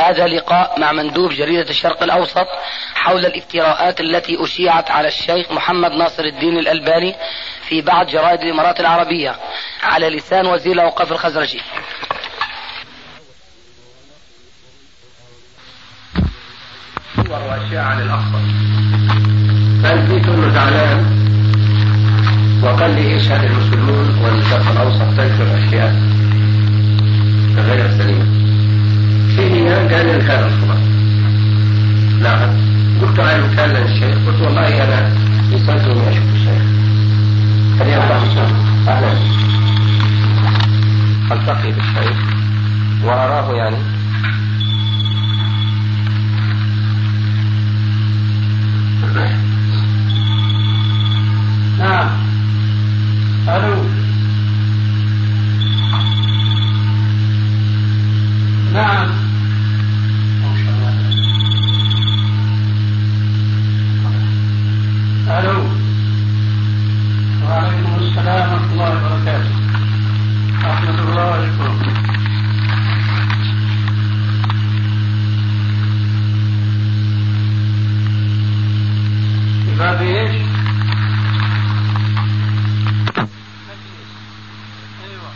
هذا لقاء مع مندوب جريدة الشرق الأوسط حول الافتراءات التي أشيعت على الشيخ محمد ناصر الدين الألباني في بعض جرائد الإمارات العربية. على لسان وزير الأوقاف الخزرجي. وأشياء عن الأقصى فأنت انه زعلان وقال لي يشهد المسلمون والشرق الأوسط تنشر أشياء غير سليمة هي قال لي كان الخبر نعم. قلت أنا كان الشيخ قلت والله أنا يسألته من أشوف الشيخ فليرضى أهلا. ألتقي بالشيخ. وأراه يعني. نعم. ألو. نعم. ألو. وعليكم السلام ورحمة الله وبركاته. رحمة الله بكم باب إيش؟ أيوه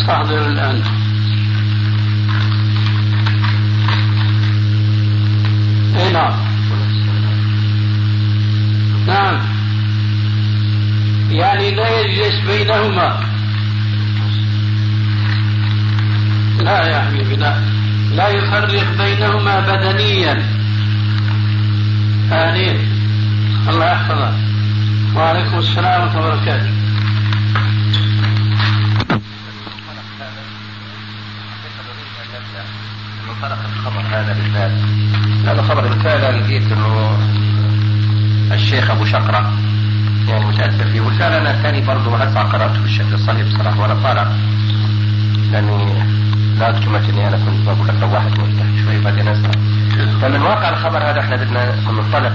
والله ما بستحضر الآن اي نعم نعم يعني لا يجلس بينهما لا يا حبيبي لا لا يفرق بينهما بدنيا آمين الله يحفظك وعليكم السلام ورحمة الله وبركاته منطلق الخبر هذا بالذات هذا خبر رسالة لقيت انه الشيخ ابو شقرة يعني متأثر فيه والفعل أنا الثاني برضه هسه قرأته بالشكل الصحيح بصراحة وأنا طالع لاني لا اكتمت اني أنا كنت بقول لك لو واحد مرتاح شوي بعدين اسمع فمن واقع الخبر هذا إحنا بدنا ننطلق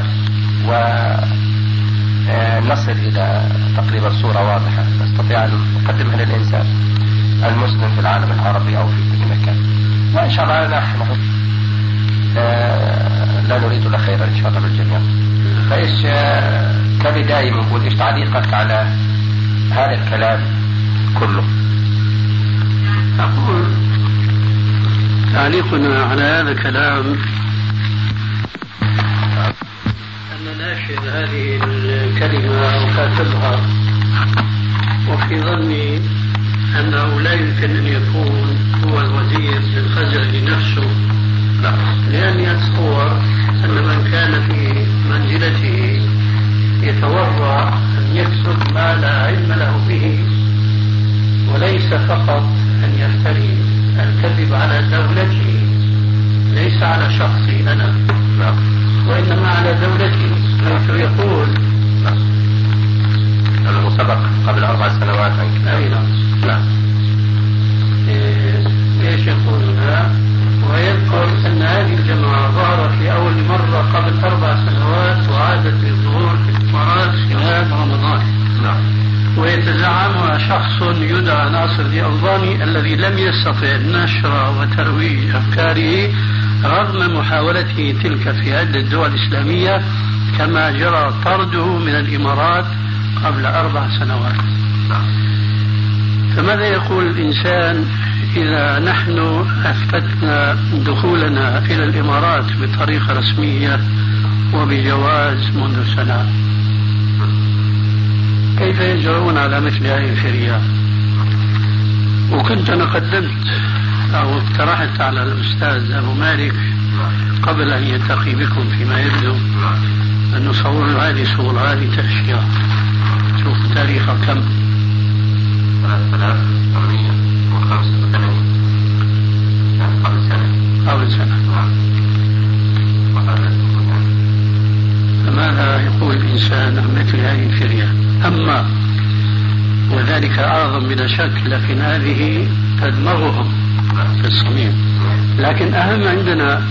و آه، نصل إلى تقريبا صورة واضحة نستطيع ان نقدمها للانسان المسلم في العالم العربي أو في كل مكان وان شاء الله نحن آه، لا نريد الا خيرا ان شاء الله للجميع فايش كبدايه بنقول إيش تعليقك على هذا الكلام كله. أقول تعليقنا على هذا الكلام أن ناشر هذه الكلمة أو كاتبها وفي ظني أنه لا يمكن أن يكون هو الوزير الخزرجي نفسه لأني أتصور أن من كان في منزلته يتورع أن يكتب ما لا علم له به وليس فقط أن يفتري الكذب على دولته ليس على شخصي أنا لا. وإنما على دولته حيث يقول. أنه سبق قبل أربع سنوات. أي نعم. نعم إيش يقول هنا ويذكر أن هذه الجماعه ظهرت لأول مرة قبل أربع سنوات وعادت للظهور في الإمارات خلال رمضان. نعم. ويتزعمها شخص يدعى ناصر دي ألباني الذي لم يستطع نشر وترويج أفكاره رغم محاولته تلك في عدة دول إسلامية كما جرى طرده من الإمارات قبل أربع سنوات. فماذا يقول الإنسان إذا نحن أثبتنا دخولنا إلى الإمارات بطريقة رسمية وبجواز منذ سنة. كيف يجرؤون على مثل هذه الفرية؟ وكنت أنا قدمت أو اقترحت على الأستاذ أبو مالك قبل أن يلتقي بكم فيما يبدو أن نصور هذه صور هذه أشياء شوف تاريخها كم 3885 يعني قبل سنة فماذا يقول الإنسان عن مثل هذه الفرية؟ أما وذلك أعظم بلا شك لكن هذه تدمغهم في الصميم. لكن أهم عندنا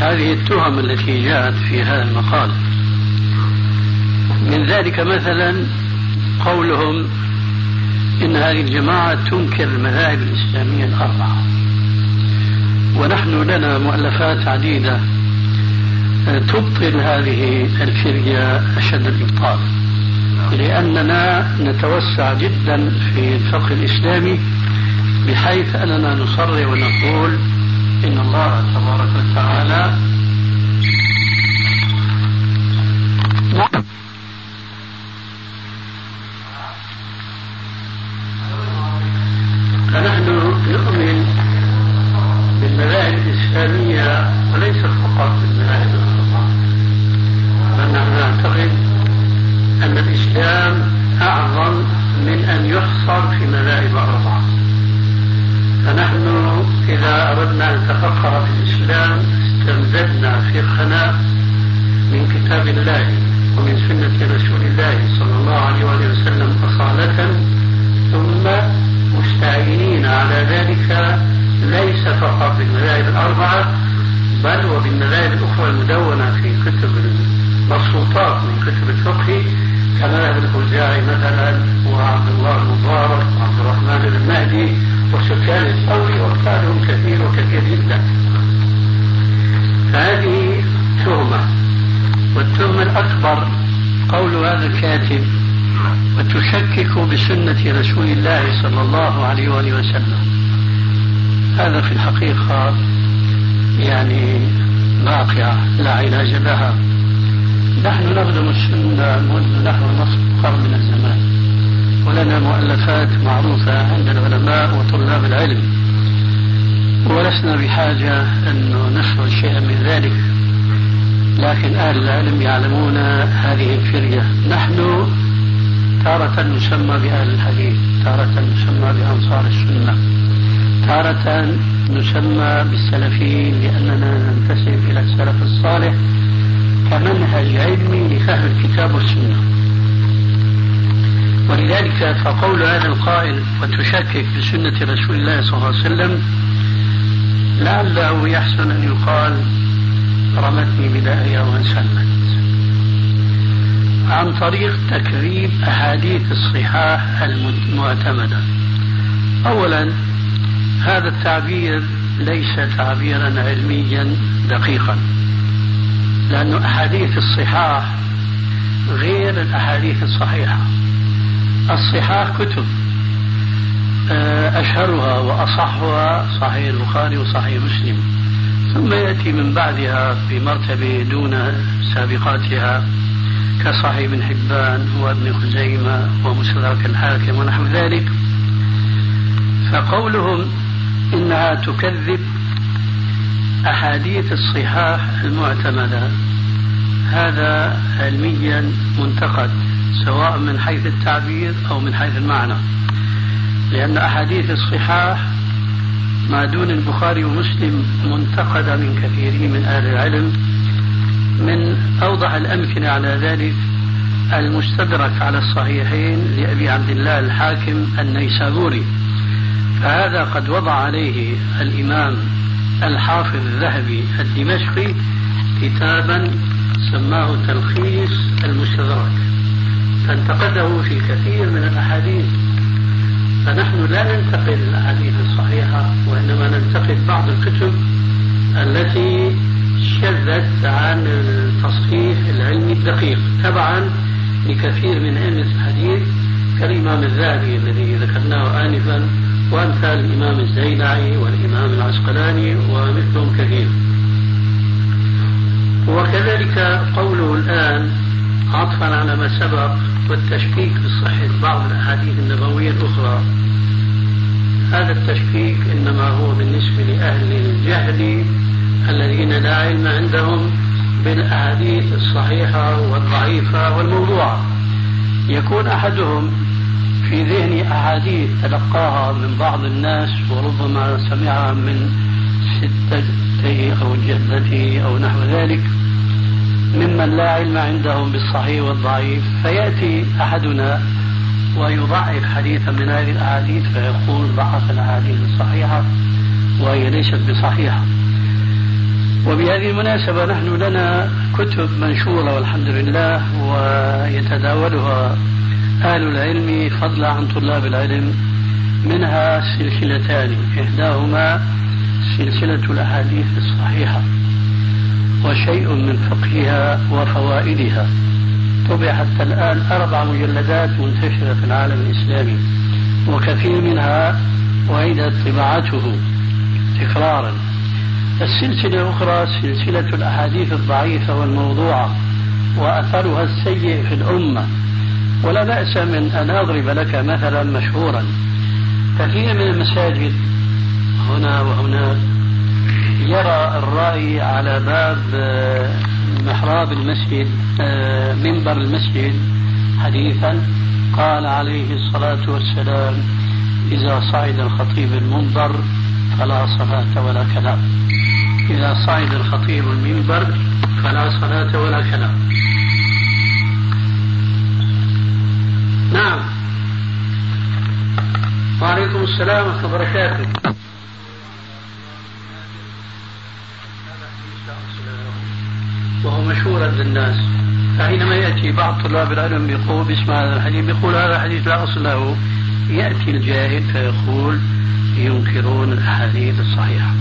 هذه التهم التي جاءت في هذا المقال. من ذلك مثلا قولهم إن هذه الجماعة تنكر المذاهب الإسلامية الأربعة. ونحن لنا مؤلفات عديدة تبطل هذه الفرية أشد الإبطال. لأننا نتوسع جدا في الفقه الإسلامي بحيث أننا نصرح ونقول إن الله تبارك وتعالى فنحن نؤمن بالمذاهب الإسلامية وليس فقط بالمذاهب الأربعة فنحن نعتقد أن الإسلام أعظم من أن يحصر في مذاهب أربعة فنحن إذا أردنا أن نتفقه في الإسلام استمددنا فقهنا من كتاب الله ومن سنة رسول الله صلى الله عليه وسلم أصالة ثم مستعينين ذلك ليس فقط بالمذاهب الأربعة بل وبالمذاهب الأخرى المدونة في كتب المبسوطات من كتب الفقه كمذهب الأوزاعي مثلا وعبد الله المبارك وعبد الرحمن بن المهدي وسفيان الثوري وأمثالهم كثير وكثير جدا. فهذه تهمة والتهمة الأكبر قول هذا الكاتب وتشكك بسنة رسول الله صلى الله عليه وآله وسلم هذا في الحقيقة يعني واقعة لا علاج لها. نحن نخدم السنة منذ نحو نصف قرن من الزمان. ولنا مؤلفات معروفة عند العلماء وطلاب العلم. ولسنا بحاجة أن نشر شيئا من ذلك. لكن أهل العلم يعلمون هذه الفرية. نحن تارة نسمى بأهل الحديث تارة نسمى بأنصار السنة. تارة نسمى بالسلفيين لأننا ننتسب إلى السلف الصالح كمنهج علمي لفهم الكتاب والسنة. ولذلك فقول هذا القائل وتشكك بسنة رسول الله صلى الله عليه وسلم لعله يحسن أن يقال رمتني بداية وانسلمت عن طريق تكذيب أحاديث الصحاح المعتمدة. أولا هذا التعبير ليس تعبيرا علميا دقيقا لأن أحاديث الصحاح غير الأحاديث الصحيحة. الصحاح كتب آه، أشهرها وأصحها صحيح البخاري وصحيح مسلم. ثم يأتي من بعدها بمرتبة دون سابقاتها كصحيح ابن حبان وابن خزيمة ومستدرك الحاكم ونحو ذلك. فقولهم إنها تكذب أحاديث الصحاح المعتمدة. هذا علميا منتقد سواء من حيث التعبير أو من حيث المعنى. لأن أحاديث الصحاح ما دون البخاري ومسلم منتقدة من كثيرين من أهل العلم. من أوضح الأمكنة على ذلك المستدرك على الصحيحين لأبي عبد الله الحاكم النيسابوري. فهذا قد وضع عليه الإمام الحافظ الذهبي الدمشقي كتابا سماه تلخيص المستدرك فانتقده في كثير من الأحاديث. فنحن لا ننتقد الأحاديث الصحيحة وإنما ننتقد بعض الكتب التي شذت عن التصحيح العلمي الدقيق تبعا لكثير من علم الحديث. كالإمام الذهبي الذي ذكرناه آنفا وأمثال الإمام الزينعي والإمام العسقلاني ومثلهم كثير. وكذلك قوله الآن عطفا على ما سبق والتشكيك بصحة بعض الأحاديث النبوية الأخرى. هذا التشكيك إنما هو بالنسبة لأهل الجهل الذين لا علم عندهم بالأحاديث الصحيحة والضعيفة والموضوعة. يكون أحدهم في ذهن أحاديث تلقاها من بعض الناس وربما سمعها من ستته أو جدته أو نحو ذلك ممن لا علم عندهم بالصحيح والضعيف. فيأتي أحدنا ويضعف حديثا من هذه الأحاديث فيقول ضعف الأحاديث الصحيحة وهي ليست بصحيحة. وبهذه المناسبة نحن لنا كتب منشورة والحمد لله ويتداولها أهل العلم فضلا عن طلاب العلم منها سلسلتان إحداهما سلسلة الأحاديث الصحيحة وشيء من فقهها وفوائدها. طبع حتى الآن أربع مجلدات منتشرة في العالم الإسلامي وكثير منها أعيدت طباعته تكرارا. السلسلة الأخرى سلسلة الأحاديث الضعيفة والموضوعة وأثرها السيء في الأمة. ولا بأس من أن أضرب لك مثلا مشهورا. كثير من المساجد هنا وهناك يرى الرأي على باب آه، محراب المسجد آه، منبر المسجد حديثا. قال عليه الصلاة والسلام إذا صعد الخطيب المنبر فلا صلاة ولا كلام. إذا صعد الخطيب المنبر فلا صلاة ولا كلام. نعم. وعليكم السلام ورحمة الله وبركاته. وهو مشهور عند الناس فحينما يأتي بعض طلاب العلم يقول باسم هذا الحديث يقول هذا الحديث لا أصل له. يأتي الجاهل فيقول ينكرون الأحاديث الصحيحة.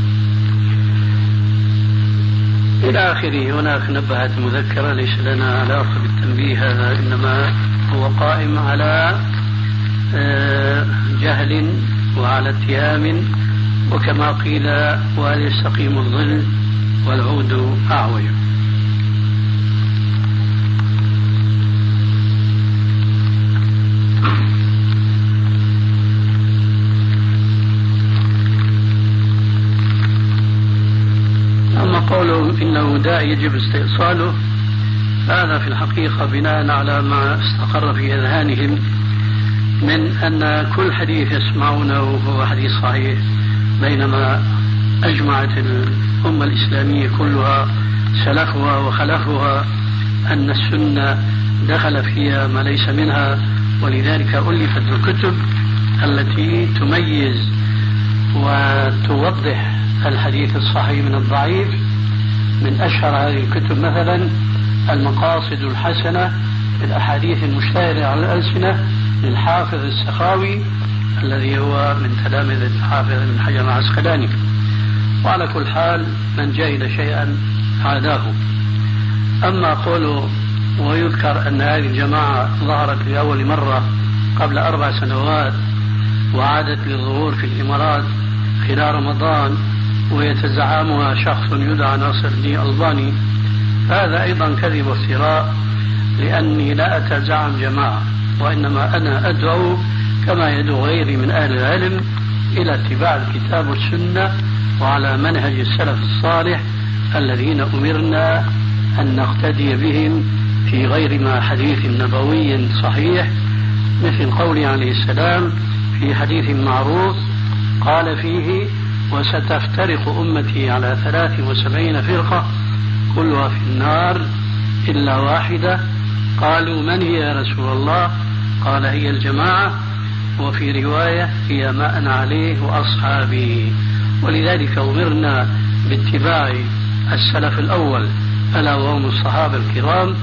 إلى آخره هناك نبهت مذكرة ليس لنا علاقة بالتنبيه هذا إنما هو قائم على آه، جهل وعلى اتهام وكما قيل وهل يستقيم الظل والعود أعوج قوله إنه داء يجب استئصاله هذا في الحقيقة بناء على ما استقر في أذهانهم من أن كل حديث يسمعونه هو حديث صحيح بينما أجمعت الأمة الإسلامية كلها سلفها وخلفها أن السنة دخل فيها ما ليس منها ولذلك ألفت الكتب التي تميز وتوضح الحديث الصحيح من الضعيف. من أشهر هذه الكتب مثلا المقاصد الحسنة في الأحاديث المشتهرة على الألسنة للحافظ السخاوي الذي هو من تلامذة الحافظ ابن حجر العسقلاني. وعلى كل حال من جهل شيئا عاداه أما قوله ويذكر أن هذه الجماعة ظهرت لأول مرة قبل أربع سنوات وعادت للظهور في الإمارات خلال رمضان ويتزعمها شخص يدعى ناصر الدين الباني هذا أيضا كذب وافتراء لأني لا أتزعم جماعة وإنما أنا أدعو كما يدعو غيري من أهل العلم إلى اتباع الكتاب والسنة وعلى منهج السلف الصالح الذين أمرنا أن نقتدي بهم في غير ما حديث نبوي صحيح مثل قوله عليه السلام في حديث معروف قال فيه وستفترق أمتي على ثلاث وسبعين فرقة كلها في النار إلا واحدة. قالوا من هي يا رسول الله؟ قال هي الجماعة. وفي رواية هي ما أنا عليه وأصحابي. ولذلك أمرنا باتباع السلف الأول ألا وهم الصحابة الكرام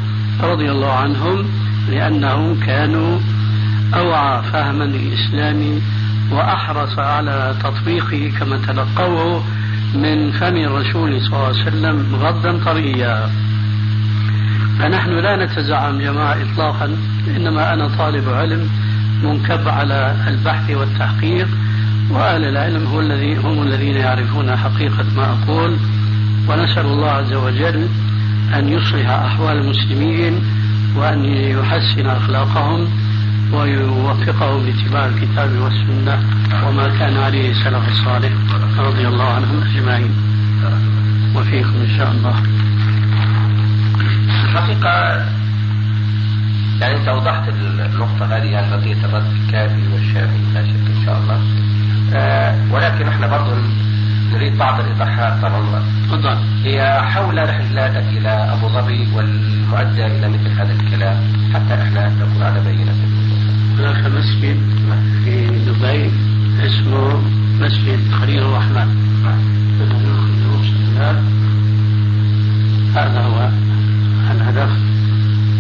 رضي الله عنهم لأنهم كانوا أوعى فهما للإسلام وأحرص على تطبيقه كما تلقوه من فم الرسول صلى الله عليه وسلم غضا طريا فنحن لا نتزعم جماعة إطلاقا إنما أنا طالب علم منكب على البحث والتحقيق وأهل العلم هو الذي هم الذين يعرفون حقيقة ما أقول. ونسأل الله عز وجل أن يصلح أحوال المسلمين وأن يحسن أخلاقهم ويوفقه لاتباع الكتاب والسنة وما كان عليه السلف الصالح رضي الله عنهم أجمعين. وفيكم إن شاء الله. الحقيقة يعني أنت أوضحت النقطة هذه يعني قضية الرد الكافي والشافي لا شك إن شاء الله. آه ولكن إحنا برضه نريد بعض الإيضاحات طبعا. تفضل. هي حول رحلاتك إلى أبو ظبي والمؤدى إلى مثل هذا الكلام حتى إحنا نكون على بينة. هناك مسجد في دبي اسمه مسجد خليل الرحمن. هذا هو الهدف.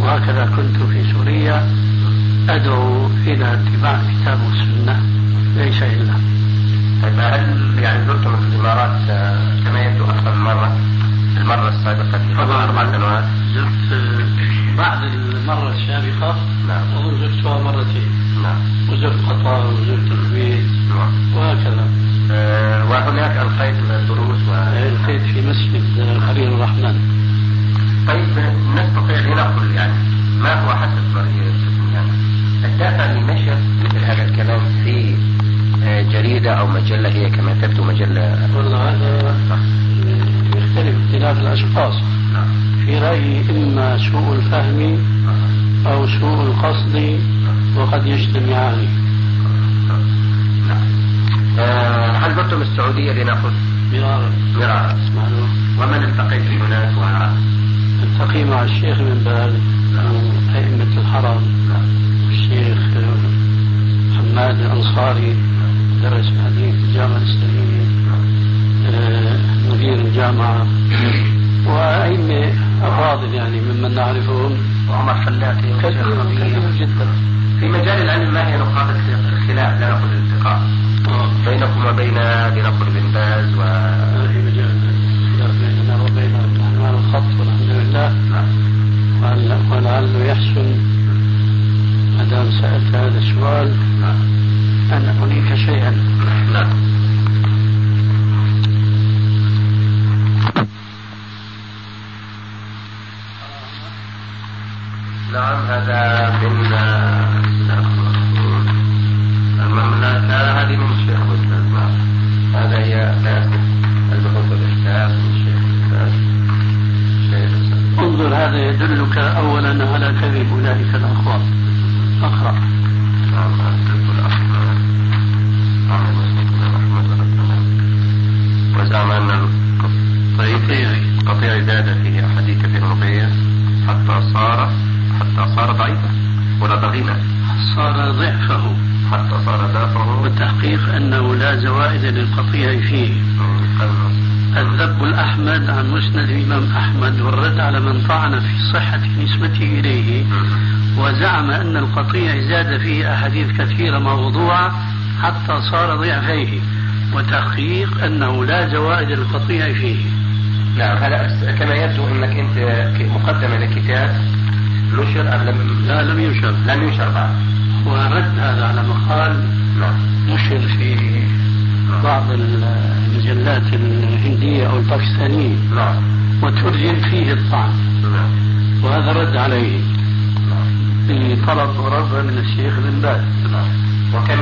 وهكذا كنت في سوريا. أدعو إلى اتباع الكتاب والسنة ليس إلا. طيب هل يعني زرتم الإمارات آه، كما يبدو أكثر من مرة؟ المرة السابقة. في أربع سنوات. زرت آه، بعد المرة السابقة نعم. أظن زرتها مرتين. نعم. وزرت قطر وزرت الكويت نعم. وهكذا. آه، وهناك ألقيت دروس و... التقيت في مسجد خليل الرحمن. طيب نستطيع لنقل يعني ما هو حسب رأيكم يعني الدافع لنشر مثل هذا الكلام في آه، جريدة أو مجلة هي كما تبدو مجلة. والله هذا يختلف اختلاف الأشخاص. نعم. رأيي إما سوء الفهم أو سوء القصد وقد يجتمعان. نعم آه، هل زرتم السعودية لنأخذ؟ مرارا. مرارا. معلوم ومن التقيت هناك و التقي مع الشيخ من باز أئمة الحرم الشيخ حماد الأنصاري درس حديث في الجامعة الإسلامية آه، مدير الجامعة. وأئمة أفاضل يعني ممن نعرفهم. وعمر فلاتي كثير كثير جدا؟ في مجال العلم ما هي نقاط الخلاف؟ لا نقول الالتقاء بينكم وبين لنقل بن باز و في مجال خلاف بيننا وبينهم نحن على الخط والحمد لله ولعل- ولعله يحسن. ما دام سألت هذا السؤال أن أريك شيئا. نعم. نعم هذا من المملكة هذه من الشيخ الأستاذ نعم. هذا هي البحوث الإحداث من الشيخ انظر هذا يدلك أولا على كذب أولئك الأخوان. أقرأ. نعم نعم وزعم أن القطيع قطيع زاد في أحاديث في الرقية حتى صار حتى صار ضعيفا. ولا ضغينا. صار ضعفه. حتى صار ضعفه. والتحقيق أنه لا زوائد للقطيع فيه. الذب الأحمد عن مسند الإمام أحمد والرد على من طعن في صحة نسبته إليه. وزعم أن القطيع زاد فيه أحاديث كثيرة موضوعة حتى صار ضعفيه. وتحقيق أنه لا زوائد للقطيع فيه. نعم هلا كما يبدو إنك أنت ك- مقدمه لكتاب نشر أم لم لا لم ينشر لم ينشر بعد. ورد هذا على مقال نعم. نشر في بعض المجلات الهندية أو الباكستانية. نعم. وترجم فيه الطعن. نعم. وهذا رد عليه. بطلب ورد من الشيخ بن باز. نعم.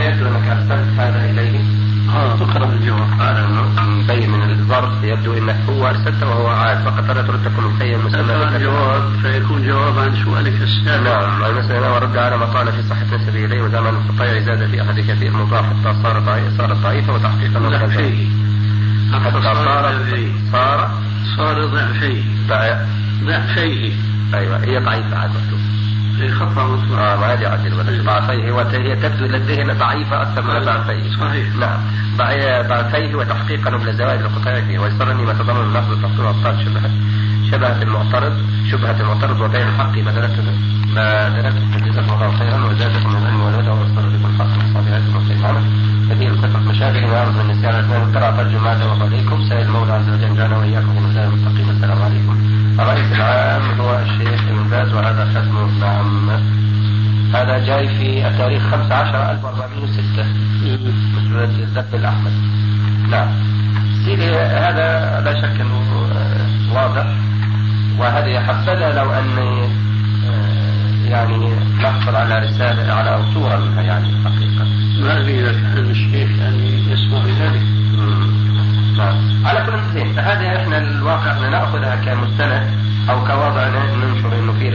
يبدو انك ارسلت هذا إليه. آه. اقرا الجواب قال انه مبين من الظرف يبدو انك هو أرسلته وهو عاد فقط أردت ارد لكم مخيم اقرا الجواب فيكون جواب عن سؤالك السابق. نعم. المسألة ورد على ما قال في صحة وزعم أن القطيع زاد في أحد كثير مضاف حتى صار ضعيف صارت ضعيفة وتحقيقا ضعفيه حتى حتى صار صار صار صار ضعفيه ضعفيه أيوة هي ضعيفة عاد مكتوب خطأ ما ولا ضعفيه وهي تبدو إلى الذهن ضعيفة أكثر من ضعفيه صحيح. نعم. ضعفيه وتحقيقا من زوائد القطيع فيه. ويسرني ما تضمن النقد التفصيل والأبطال شبهة شبهة المعترض شبهة المعترض وبين الحق. بدلته بدلته جزاكم الله خيرا وزادكم من العلم والهدى ووصل بكم الحق والصالحات والخيرات هذه الفترة مشاغل ويعرض من النسيان أثناء ترى ترجم هذا وعليكم سائل المولى عز وجل جعلنا وإياكم من المستقيم السلام عليكم. الرئيس العام هو الشيخ ابن باز وهذا ختمه نعم. هذا جاي في التاريخ 15 1406 مسؤولية الذب الأحمد. نعم. سيدي هذا لا شك أنه آه، واضح. وهذه حبذا لو أن آه، يعني نحصل على رسالة على صورة منها يعني حقيقة. ما أدري إذا كان الشيخ يعني يسمع بذلك. نعم. على كل زين هذا إحنا الواقع ناخذها كمستند أو كوضع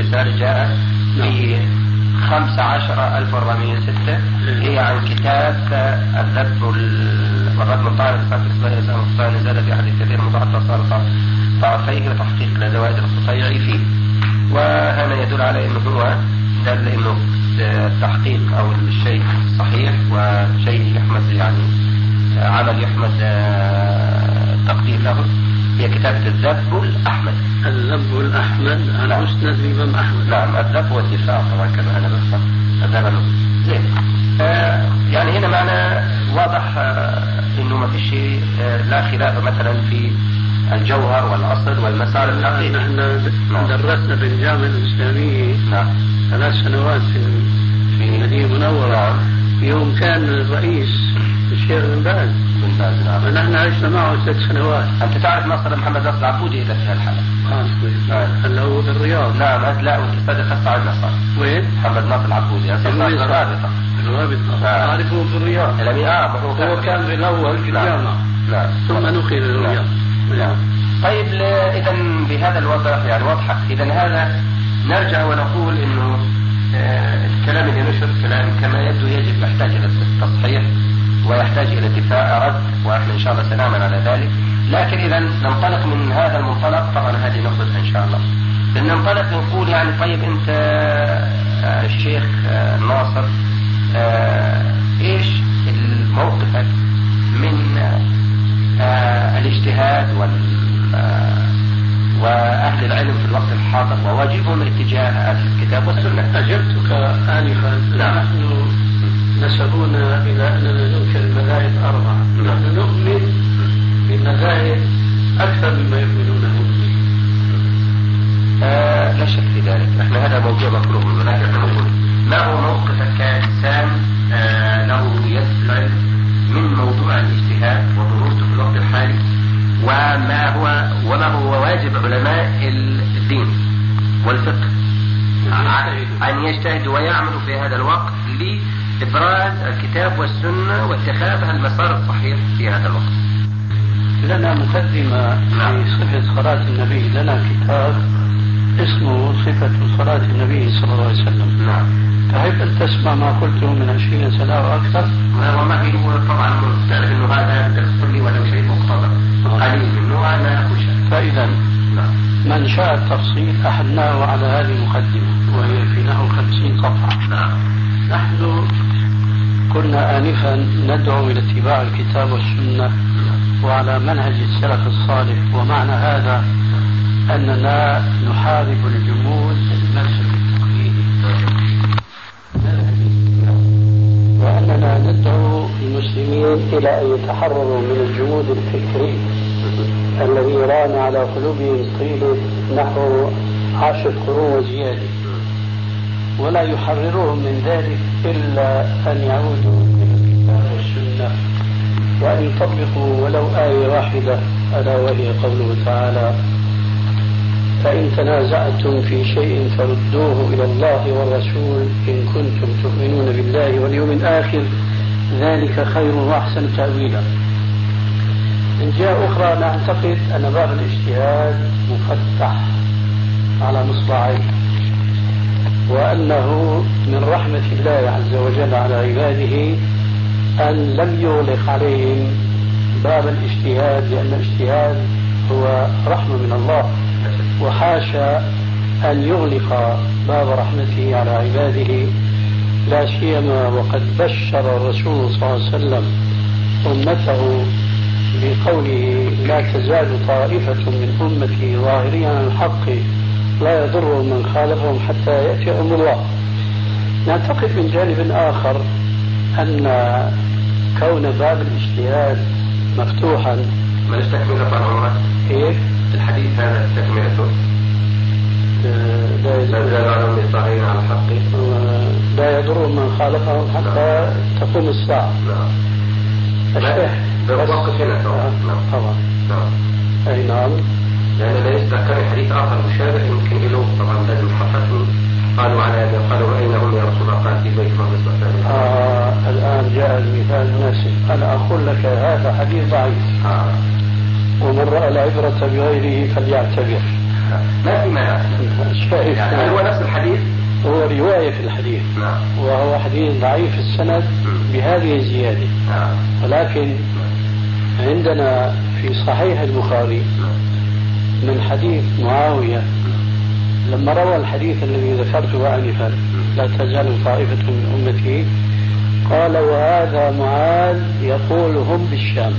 ننشر انه في رساله جاءت في 15406 هي عن كتاب الذب والرد الطارق صار نزل في حديث كثير متعطى طرفيه وتحقيق لزوائد القطيعي فيه. وهذا يدل على إنه هو دل إنه التحقيق أو الشيء صحيح وشيء يحمد يعني عمل يحمد تقدير له. هي كتابة الذب الأحمد. الذب الأحمد على مسند الإمام أحمد. نعم الذب والدفاع طبعا كما أنا بفهم هذا زين. آه يعني هنا معنى واضح آه إنه ما فيش آه لا خلاف مثلا في الجوهر والأصل والمسار الحقيقي نحن نعم. درسنا في الجامعة الاسلاميه نعم. ثلاث سنوات في في المدينة المنورة. نعم. يوم كان الرئيس الشيخ بن باز. نعم ونحن عشنا معه ثلاث سنوات. أنت تعرف نصر محمد نصر العبودي إلى في هالحلقه آه نعم. هلا هو بالرياض نعم لا وانت صدق هسه عندنا صار وين؟ محمد ناصر العبودي هسه صار الرابطة. نعم. اعرفه بالرياض الامين آه ما هو هو كان بالاول في نعم. الجامعة. نعم ثم نقل الرياض. نعم طيب إذا بهذا الوضع يعني واضحة. إذا هذا نرجع ونقول إنه آه، الكلام اللي نشر كلام كما يبدو يجب يحتاج إلى التصحيح ويحتاج إلى دفاع رد وإحنا إن شاء الله سنعمل على ذلك لكن إذا ننطلق من هذا المنطلق طبعا هذه ناخذها إن شاء الله ننطلق نقول يعني طيب أنت آه، الشيخ آه، ناصر آه، إيش موقفك من الاجتهاد وال وأهل العلم في الوقت الحاضر وواجبهم اتجاه الكتاب والسنة. أجبتك انفا نعم. نحن نسبونا إلى أننا ننكر المذاهب أربعة. نحن نؤمن بالمذاهب أكثر مما يؤمنونه به آه لا شك في ذلك، إحنا هذا موضوع مطلوب منه لكن إحنا نقول ما هو موقفك كانسان آه له العلم من موضوع الاجتهاد وضرورته في الوقت الحالي وما هو وما هو واجب علماء الدين والفقه؟ أن يجتهدوا ويعملوا في هذا الوقت لإبراز الكتاب والسنة واتخاذ المسار الصحيح في هذا الوقت. لنا مقدمة نعم. في صفة صلاة النبي. لنا كتاب اسمه صفة صلاة النبي صلى الله عليه وسلم. نعم. تحب أن تسمع ما قلته من عشرين سنة أو أكثر؟ وما في طبعا تعرف إنه هذا تذكر لي ولو شيء مقتضى. قليل منه أنا اخشى فإذا نعم. من شاء التفصيل أحدناه على هذه المقدمة وهي في نحو خمسين صفحة. نعم. نحن كنا آنفا ندعو إلى اتباع الكتاب والسنة وعلى منهج السلف الصالح. ومعنى هذا أننا نحارب الجمود التقليدي وأننا ندعو المسلمين إلى أن يتحرروا من الجمود الفكري الذي ران على قلوبهم طيلة نحو عشر قرون وزيادة. ولا يحررهم من ذلك إلا أن يعودوا إلى الكتاب والسنة. وأن يطبقوا ولو آية واحدة ألا وهي قوله تعالى فإن تنازعتم في شيء فردوه إلى الله والرسول إن كنتم تؤمنون بالله واليوم الآخر ذلك خير وأحسن تأويلا. من جهة أخرى نعتقد أن باب الإجتهاد مفتح على مصراعيه وأنه من رحمة الله عز وجل على عباده أن لم يغلق عليهم باب الاجتهاد لأن الاجتهاد هو رحمة من الله. وحاشا أن يغلق باب رحمته على عباده لا سيما وقد بشر الرسول صلى الله عليه وسلم أمته بقوله لا تزال طائفة من أمتي ظاهرين الحق. لا يضرهم من خالفهم حتى يأتي أمر الله. نعتقد من جانب آخر أن كون باب الاجتهاد مفتوحا. ما نستكمل طبعا كيف الحديث هذا تكملته آه، لا زال على آه، لا يضرهم من خالفهم حتى تقوم الساعة. نعم. الشيخ نعم. طبعا. نعم. أي نعم. لأن لا يتذكر حديث آخر مشابه يمكن له طبعا لازم حققني قالوا على يد قالوا أين هم يا رسول الله؟ قال في بيت مصر آه الآن جاء المثال المناسب. أنا أقول لك هذا حديث ضعيف. آه. ومن رأى العبرة بغيره فليعتبر. ما في مانع. يعني هل هو نفس الحديث؟ هو رواية في الحديث. نعم. وهو حديث ضعيف السند بهذه الزيادة. نعم. ولكن عندنا في صحيح البخاري من حديث معاوية. لما روى الحديث الذي ذكرته آنفا لا تزال طائفة من أمتي قال وهذا معاذ يقول هم بالشام.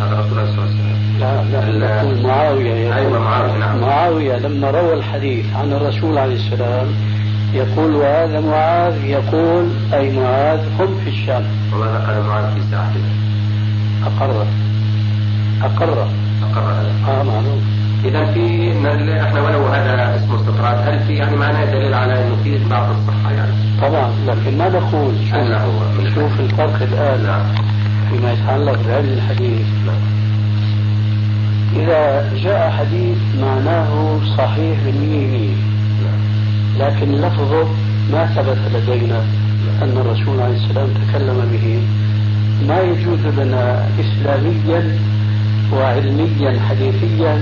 هذا رسول الله صلى الله عليه وسلم لا. لا يقول معاوية يقول أيوة معاوية نعم. معاوية لما روى الحديث عن الرسول عليه السلام يقول وهذا معاذ يقول أي معاذ هم في الشام. والله نقل معاذ في ساعته أقر أقر. آه معلوم. إذا في إحنا ولو هذا اسمه استطراد هل في يعني معناه دليل على إنه في بعض الصحة يعني؟ طبعا لكن ما نقول شوف, شوف الفرق الآن نعم. فيما يتعلق بعلم الحديث. إذا جاء حديث معناه صحيح بالمية لكن لفظه ما ثبت لدينا أن الرسول عليه السلام تكلم به. ما يجوز لنا إسلاميا وعلميا حديثيا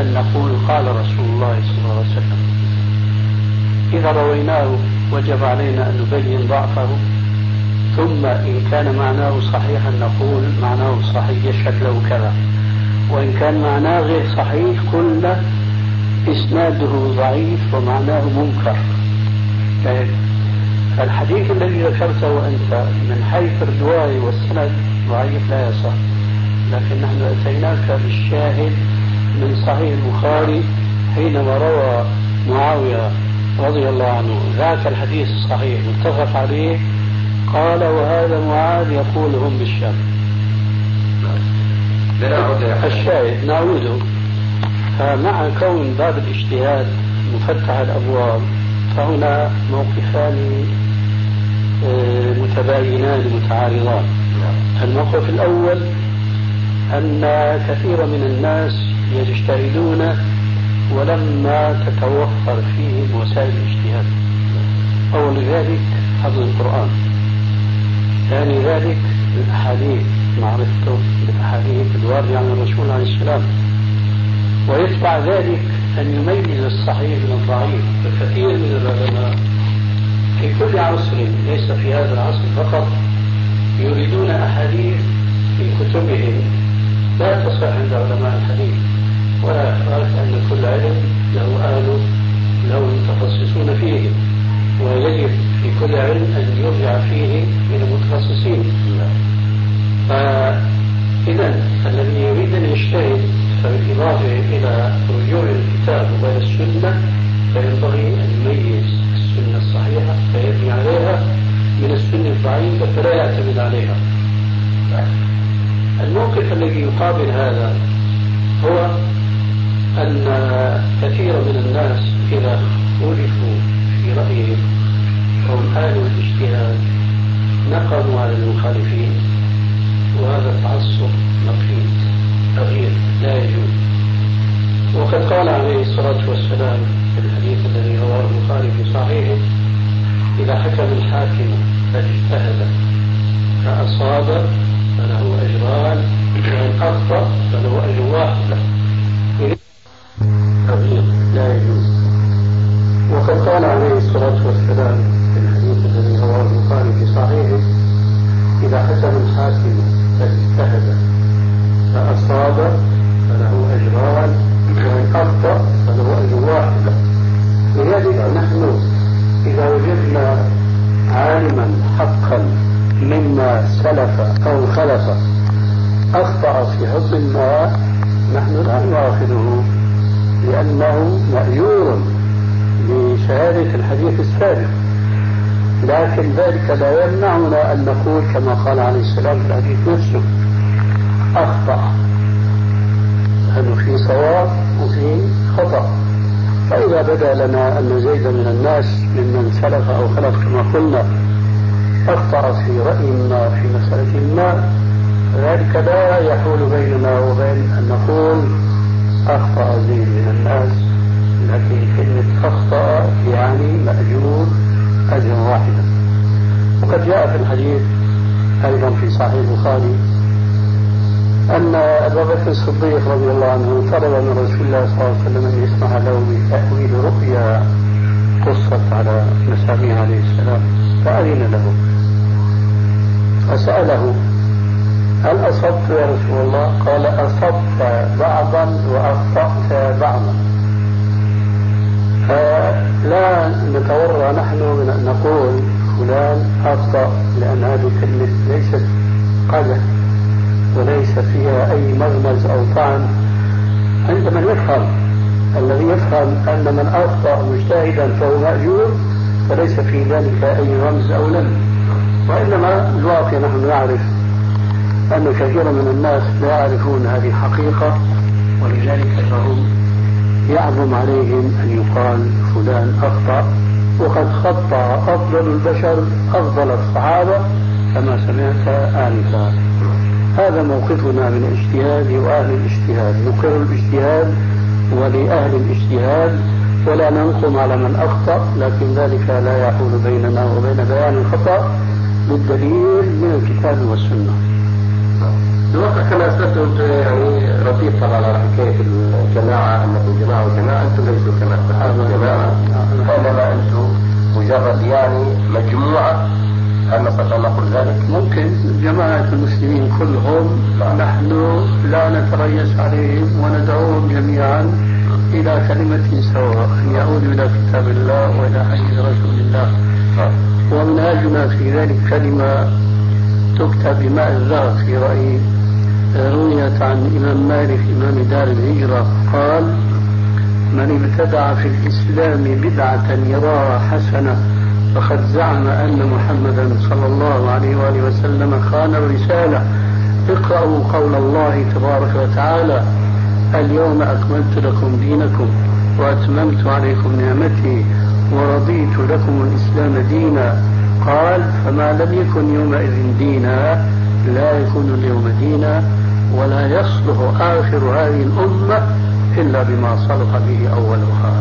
أن نقول قال رسول الله صلى الله عليه وسلم إذا رويناه وجب علينا أن نبين ضعفه ثم إن كان معناه صحيحا نقول معناه صحيح يشهد له كذا. وإن كان معناه غير صحيح قلنا إسناده ضعيف ومعناه منكر. طيب الحديث الذي ذكرته أنت من حيث الرواية والسند ضعيف لا يصح. لكن نحن أتيناك بالشاهد من صحيح البخاري حينما روى معاوية رضي الله عنه ذاك الحديث الصحيح متفق عليه قال وهذا معاذ يقول هم بالشام الشاهد نعوده. فمع كون باب الاجتهاد مفتح الأبواب فهنا موقفان آه، متباينان متعارضان. الموقف الأول أن كثير من الناس يجتهدون ولما تتوفر فيهم وسائل الاجتهاد. أول ذلك حفظ القرآن. ثاني ذلك الاحاديث معرفته بالاحاديث الوارده عن الرسول عليه السلام. ويتبع ذلك أن يميز الصحيح من الضعيف. فكثير من العلماء في كل عصر ليس في هذا العصر فقط يريدون أحاديث في كتبهم. لا تصح عند علماء الحديث ولا إخراج أن كل علم له أهل له متخصصون فيه ويجب في كل علم أن يرجع فيه إلى المتخصصين. فإذا الذي يريد أن يجتهد فبالإضافة إلى رجوع الكتاب وإلى السنة فينبغي أن يميز السنة الصحيحة فيبني عليها من السنة الضعيفة فلا يعتمد عليها. الموقف الذي يقابل هذا هو أن كثير من الناس إذا خلفوا في رأيهم هم آل الاجتهاد نقموا على المخالفين وهذا تعصب نقيض تغيير لا يجوز. وقد قال عليه الصلاة والسلام في الحديث الذي رواه البخاري في صحيحه إذا حكم الحاكم فاجتهد فأصاب فله أجران وإن أخطأ فله أجر واحد تغيير لا يجوز وقد قال عليه الصلاة والسلام في الحديث الذي رواه البخاري في صحيحه إذا حكم الحاكم فاجتهد فأصاب فله أجران وإن أخطأ فله أجر واحد لذلك نحن إذا وجدنا عالما حقا مما سلف الحديث السابق. لكن ذلك لا يمنعنا أن نقول كما قال عليه السلام في الحديث نفسه أخطأ. أنه في صواب وفي خطأ. فإذا بدا لنا أن زيد من الناس ممن سلف أو خلف كما قلنا أخطأ في رأي ما في مسألة ما ذلك لا يحول بيننا وبين أن نقول أخطأ زيد من الناس. التي كلمة خصة يعني مأجور أجر واحدا وقد جاء في الحديث أيضا في صحيح البخاري أن أبا بكر الصديق رضي الله عنه طلب من رسول الله صلى الله عليه وسلم أن يسمح له بتأويل رؤيا قصت على مسامي عليه السلام فأذن له. فسأله هل أصبت يا رسول الله؟ قال أصبت بعضا وأخطأت بعضا. فلا نتورع نحن من أن نقول فلان أخطأ لأن هذه كلمة ليست قدح وليس فيها أي مغمز أو طعن. عند من يفهم الذي يفهم أن من أخطأ مجتهدا فهو مأجور فليس في ذلك أي رمز أو لم. وإنما الواقع نحن نعرف أن كثيرا من الناس لا يعرفون هذه الحقيقة ولذلك فهم يعظم عليهم أن يقال فلان أخطأ وقد خطأ أفضل البشر أفضل الصحابة كما سمعت آنفا. هذا موقفنا من الاجتهاد وأهل الاجتهاد. نقر الاجتهاد ولأهل الاجتهاد ولا ننقم على من أخطأ لكن ذلك لا يحول بيننا وبين بيان الخطأ بالدليل من الكتاب والسنة. الواقع كما اسلفت يعني رديت طبعا على حكاية الجماعة أنكم جماعة وجماعة أنتم ليسوا كما الصحابه جماعة. وانما أنتم مجرد يعني مجموعة هل نستطيع أن نقول ذلك؟ ممكن. جماعة المسلمين كلهم نحن لا نتريث عليهم وندعوهم جميعا إلى كلمة سواء أن يعودوا إلى كتاب الله وإلى حديث رسول الله. ومنهاجنا في ذلك كلمة تكتب بماء الذهب في رأيي. رويت عن الإمام مالك إمام دار الهجرة قال من ابتدع في الإسلام بدعة يراها حسنة فقد زعم أن محمدا صلى الله عليه وآله وسلم خان الرسالة. اقرأوا قول الله تبارك وتعالى اليوم أكملت لكم دينكم وأتممت عليكم نعمتي ورضيت لكم الإسلام دينا. قال فما لم يكن يومئذ دينا لا يكون اليوم دينا ولا يصلح آخر هذه الأمة إلا بما صلح به أولها.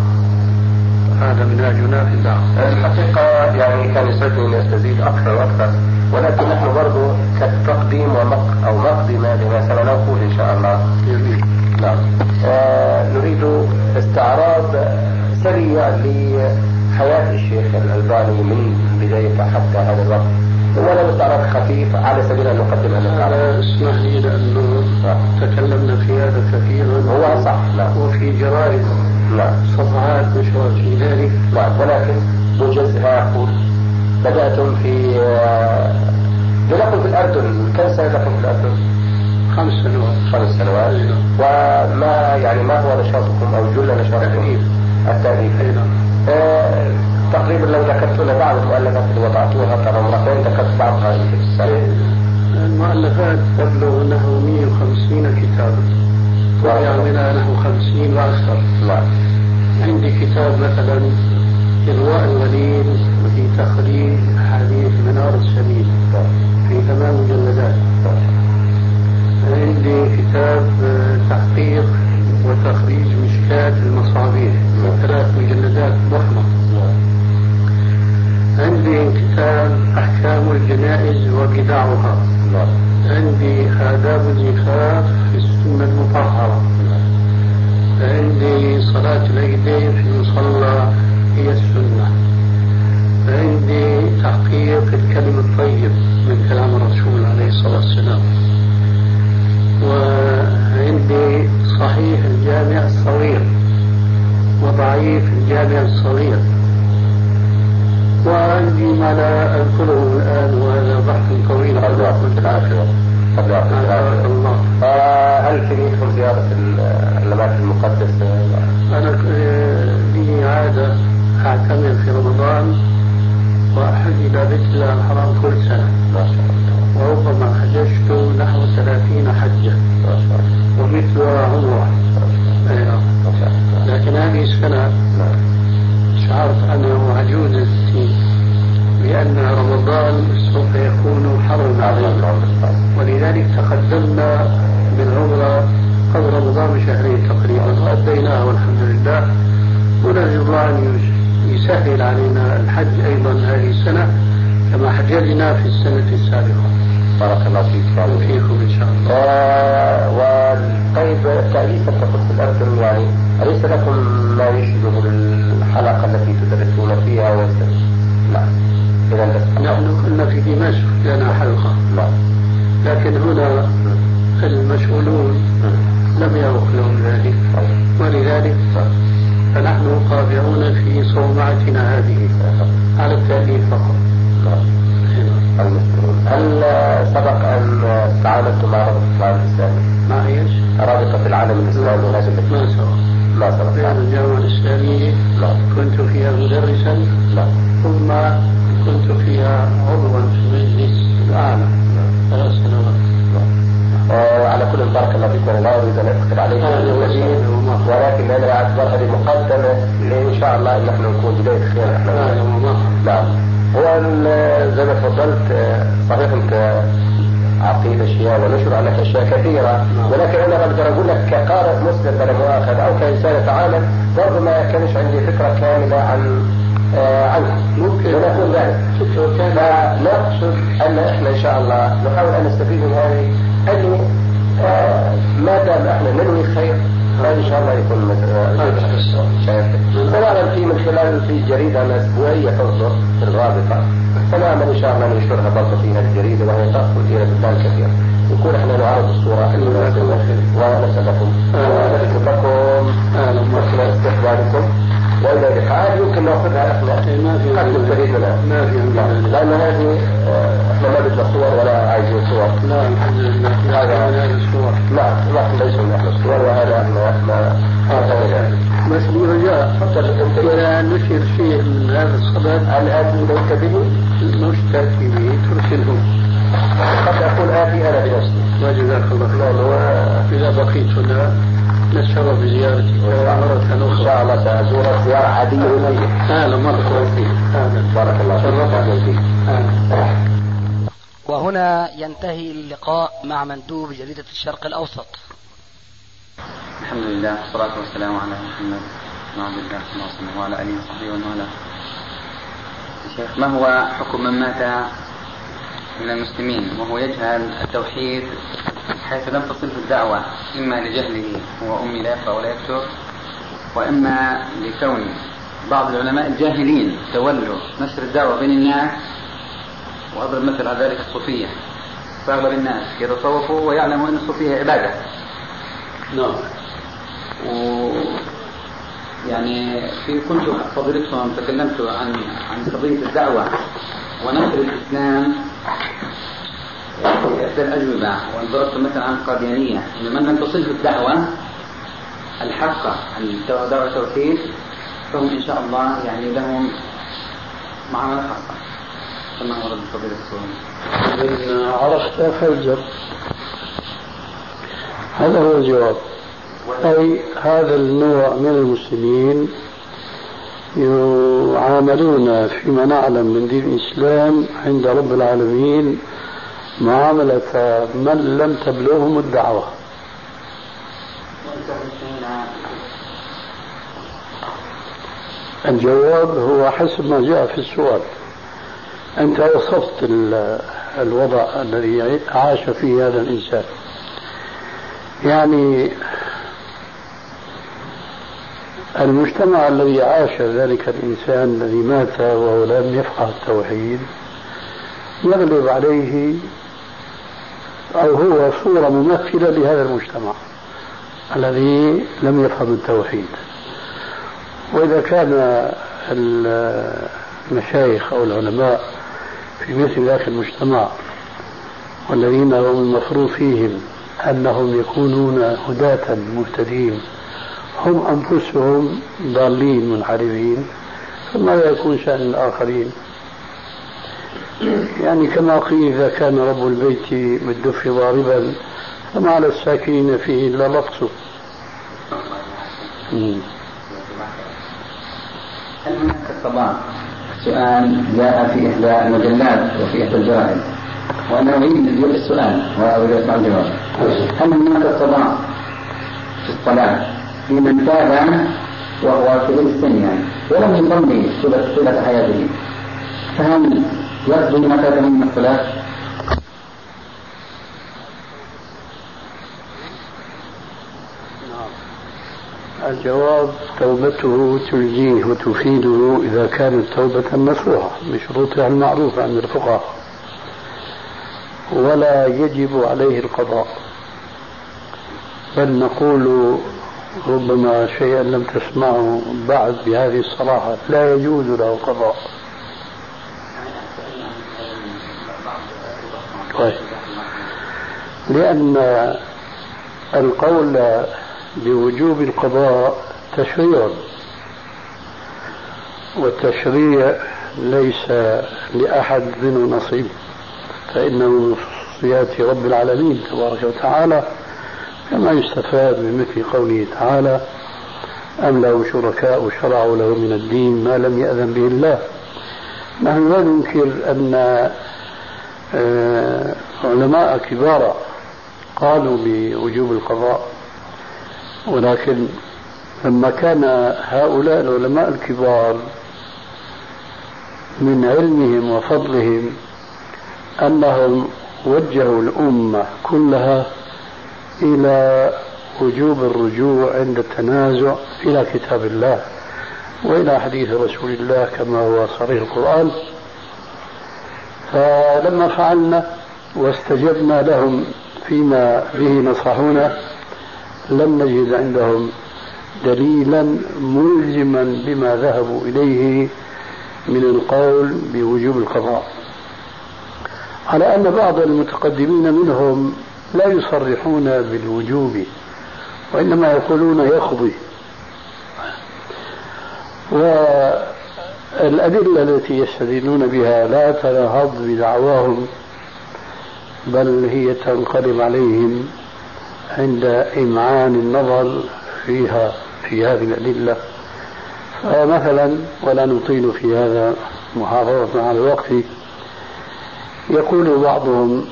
هذا منهاجنا في الدعوة الحقيقة يعني كان يسعدني أن أستزيد أكثر وأكثر. ولكن نحن برضو كالتقديم ومق أو مقدمة لما سنقول إن شاء الله. جميل. نعم. آه نريد استعراض سريع لحياة الشيخ الألباني من بداية حتى هذا الوقت. ولو استعراض خفيف على سبيل أن تكلمنا في هذا كثيرا. هو صح نعم وفي جرائد نعم صفحات نشرت في ذلك. نعم ولكن موجز أقول بدأتم في آه، لنقل في الأردن كم سنة لكم في الأردن؟ خمس سنوات. خمس سنوات. نعم. وما يعني ما هو نشاطكم أو جل نشاطكم؟ التأليف. التأليف. نعم. آه، تقريبا لو ذكرت لنا بعض المؤلفات اللي وضعتوها ترى مرتين ذكرت بعضها في السنة. المؤلفات تبلغ نحو 150 كتابا. وطبع منها نحو 50 وأكثر. نعم. عندي كتاب مثلا إرواء الغليل في تخريج حديث منار السبيل في ثمان مجلدات. عندي كتاب تحقيق وتخريج مشكات المصابيح من ثلاث مجلدات ضخمة. عندي كتاب أحكام الجنائز وبدعها نعم عندي آداب الزفاف في السنة المطهرة. عندي صلاة العيدين في المصلى هي السنة. عندي تحقيق الكلم الطيب من كلام الرسول عليه الصلاة والسلام. وعندي صحيح الجامع الصغير وضعيف الجامع الصغير. وعندي ما لا أذكره الآن وهذا بحث طويل. الله يعطيك العافية الله يعطيك بارك العافية الله. آه، هل تريدكم زيارة ال- الأماكن المقدسة؟ أنا آه، لي عادة أعتمر في رمضان وأحج إلى بيت الله الحرام كل سنة. ما شاء الله. وربما حججت نحو ثلاثين حجة. ما شاء الله. ومثلها عمرة. أي. ما شاء الله. لكن هذه السنة نعم. شعرت أنه عجوزتي بأن رمضان سوف يكون حرا علينا ولذلك تقدمنا بالعمرة قبل رمضان بشهرين تقريبا وأديناها والحمد لله. ونرجو الله أن يس- يسهل علينا الحج أيضا هذه السنة كما حكينا في السنة السابقة. بارك الله فيك. وفيكم إن شاء الله. وطيب تأليف التفق في الأردن يعني أليس لكم ما يشبه الحلقة التي تدرسون فيها ويستمر لا نحن كنا في دمشق لنا حلقة. لا لكن هنا المسؤولون لم يوكلوا ذلك. ولذلك فنحن قابعون في صومعتنا هذه. على التأليف فقط. هل سبق أن تعاملتم مع رابطة العالم الإسلامي؟ مع إيش؟ رابطة العالم الإسلامي ما سبق. ما سبق. في الجامعة الإسلامية. لا. كنت فيها مدرسا. لا. ثم كنت فيها عضوا في المجلس الأعلى. ثلاث سنوات على كل بارك الله فيك وأنا لا أريد أن اثقل عليكم ولكن أنا اعتبر هذه مقدمة. إن شاء الله ان إحنا نكون بدايه خير إحنا نعم. هو زي ما تفضلت صحيح أنت اعطيت اشياء ونشر عنك أشياء كثيرة. ولكن أنا أقدر أقول لك كقارئ مسلم بلا مؤاخذ أو كإنسان يتعامل برضه ما كانش عندي فكرة كاملة عن آه عنه ممكن ذلك فنقصد أن إحنا إن شاء الله نحاول أن نستفيد من هذه. انه آه ما دام إحنا ننوي خير فإن شاء الله يكون سواء في من خلال في جريدة أسبوعية تصدر في الرابطة. فنعمل إن شاء الله ننشرها برضه في هذه الجريدة وهي تاخذ إلى بلدان كثيره نكون إحنا نعرض الصورة. ونسالكم ونشكركم وحسن استقبالكم والى اللقاء يمكن ناخذها إحنا قد منها ما في لأن هذه إحنا ما بدنا صور ولا عايزين صور لا الحمد لله هذا هذا الصور نعم نحن ليس من أهل الصور وهذا ما ما بس لي رجاء إذا نشر شيء من هذا الصدد هل آتي إليك به؟ مش به ترسله قد أكون آتي أنا بنفسي وجزاك الله خير إذا بقيت هنا نتشرف بزيارتك مرة إن أخرى شاء الله سأزورك زيارة عادية أهلا مرحبا فيك أهلا بارك الله فيك. أهلا فيك. أهلا وهنا ينتهي اللقاء مع مندوب جريدة الشرق الأوسط. الحمد لله والصلاة والسلام على محمد بن عبد الله صلى الله عليه وسلم وعلى آله وصحبه ومن والاه. شيخ ما هو حكم من مات من المسلمين؟ وهو يجهل التوحيد حيث لم تصله الدعوة إما لجهله هو أمي لا يقرأ ولا يكتب وإما لكون بعض العلماء الجاهلين تولوا نشر الدعوة بين الناس وأضرب مثل على ذلك الصوفية. فأغلب الناس يتصوفوا ويعلموا أن الصوفية عبادة. نعم. و يعني في كنت فضيلتكم تكلمت عن عن قضية الدعوة ونشر الإسلام إحدى الأجوبة وضربت مثلا عن القاديانية إن من لم تصله الدعوة الحقة عن دعوة التوحيد فهم إن شاء الله يعني لهم معاملة خاصة كما ورد فضيلة السؤال. إن عرفت فالزم هذا هو الجواب. أي هذا النوع من المسلمين يعاملون فيما نعلم من دين الإسلام عند رب العالمين معاملة من لم تبلغهم الدعوة. الجواب هو حسب ما جاء في السؤال. أنت وصفت ال- الوضع الذي عاش فيه هذا الإنسان. يعني المجتمع الذي عاش ذلك الإنسان الذي مات وهو لم يفقه التوحيد يغلب عليه أو هو صورة ممثلة لهذا المجتمع الذي لم يفهم التوحيد. وإذا كان المشايخ أو العلماء في مثل ذاك المجتمع والذين هم المفروض فيهم أنهم يكونون هداة مهتدين هم أنفسهم ضالين منحرفين فماذا يكون شأن الآخرين. يعني كما قيل إذا كان رب البيت بالدف ضاربا فما على الساكنين فيه إلا لطفه. هل هناك سؤال جاء في إحدى المجلات وفي إحدى الجرائد؟ وأنا أريد أن السؤال وأريد أسمع الجواب. هل هناك صباح في الصلاة في من تاب وهو في السن يعني؟ ولم يصلي طيلة حياته. فهل يقضي متى تمام الصلاة؟ الجواب توبته تجزيه وتفيده إذا كانت توبة نصوحة بشروطها المعروفة عند الفقهاء. ولا يجب عليه القضاء. بل نقول ربما شيئا لم تسمعه بعد بهذه الصراحة لا يجوز له القضاء طيب. لأن القول بوجوب القضاء تشريع والتشريع ليس لأحد منه نصيب فإنه من خصوصيات رب العالمين تبارك وتعالى كما يستفاد بمثل قوله تعالى أم له شركاء شرعوا له من الدين ما لم يأذن به الله. نحن لا ننكر أن علماء كبار قالوا بوجوب القضاء ولكن لما كان هؤلاء العلماء الكبار من علمهم وفضلهم أنهم وجهوا الأمة كلها إلى وجوب الرجوع عند التنازع إلى كتاب الله وإلى حديث رسول الله كما هو صريح القرآن. فلما فعلنا واستجبنا لهم فيما به نصحونا لم نجد عندهم دليلا ملزما بما ذهبوا إليه من القول بوجوب القضاء. على أن بعض المتقدمين منهم لا يصرحون بالوجوب وإنما يقولون يقضي. والأدلة التي يستدلون بها لا تنهض بدعواهم بل هي تنقلب عليهم عند إمعان النظر فيها في هذه الأدلة. فمثلا ولا نطيل في هذا محافظة على الوقت يقول بعضهم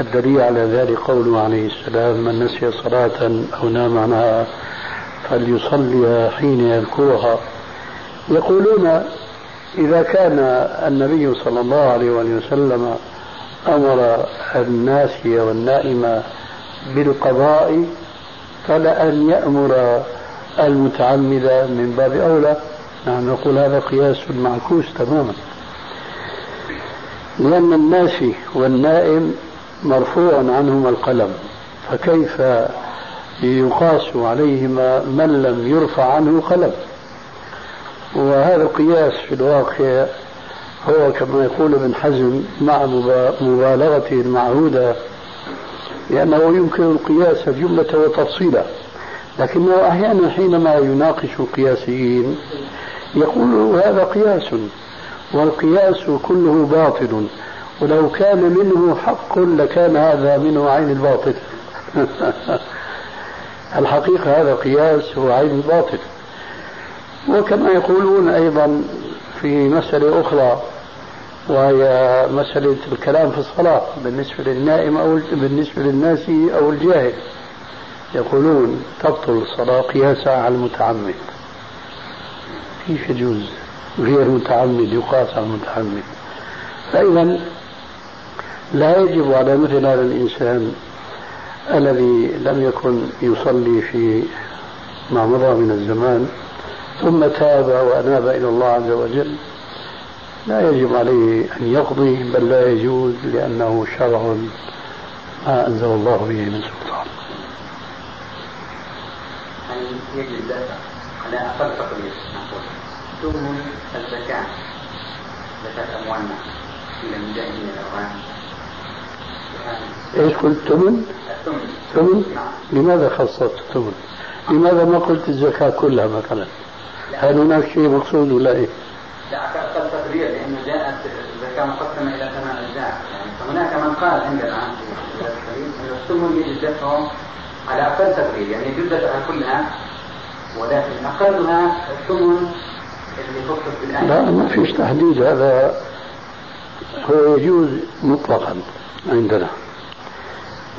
الدليل على ذلك قوله عليه السلام من نسي صلاة أو نام عنها فليصليها حين يذكرها. يقولون إذا كان النبي صلى الله عليه وسلم أمر الناسي والنائم بالقضاء فلأن يأمر المتعمد من باب أولى. نحن نقول هذا قياس معكوس تماما. لأن الناسي والنائم مرفوع عنهما القلم فكيف يقاس عليهما من لم يرفع عنه قلم وهذا القياس في الواقع هو كما يقول ابن حزم مع مبالغته المعهودة لأنه يمكن القياس جملة وتفصيلا لكنه أحيانا حينما يناقش القياسيين يقول هذا قياس والقياس كله باطل ولو كان منه حق لكان هذا منه عين الباطل. الحقيقة هذا قياس هو عين الباطل. وكما يقولون أيضا في مسألة أخرى وهي مسألة الكلام في الصلاة بالنسبة للنائم أو بالنسبة للناس أو الجاهل. يقولون تبطل الصلاة قياسا على المتعمد. كيف يجوز؟ غير متعمد يقاس على المتعمد. فإذا لا يجب على مثل هذا الإنسان الذي لم يكن يصلي في ما مضى من الزمان ثم تاب وأناب إلى الله عز وجل لا يجب عليه أن يقضي بل لا يجوز لأنه شرع ما أنزل الله به من سلطان هل يجب على أقل تقدير ثمن الزكاة زكاة أموالنا إلى المجاهدين الأوغان إيش قلت ثمن؟ الثمن ثمن؟ نعم. لماذا خصصت الثمن؟ لماذا ما قلت الزكاة كلها مثلا؟ هل هناك شيء مقصود ولا إيه؟ لا أقل تقدير لأنه جاءت الزكاه مقسمه إلى ثمان أجزاء. يعني فهناك من قال عندنا الثمن يجب دفعه على أقل تقدير يعني دفعها كلها ولكن أقلها الثمن اللي خصص بالايه لا ما فيش تحديد هذا هو يجوز مطلقا عندنا.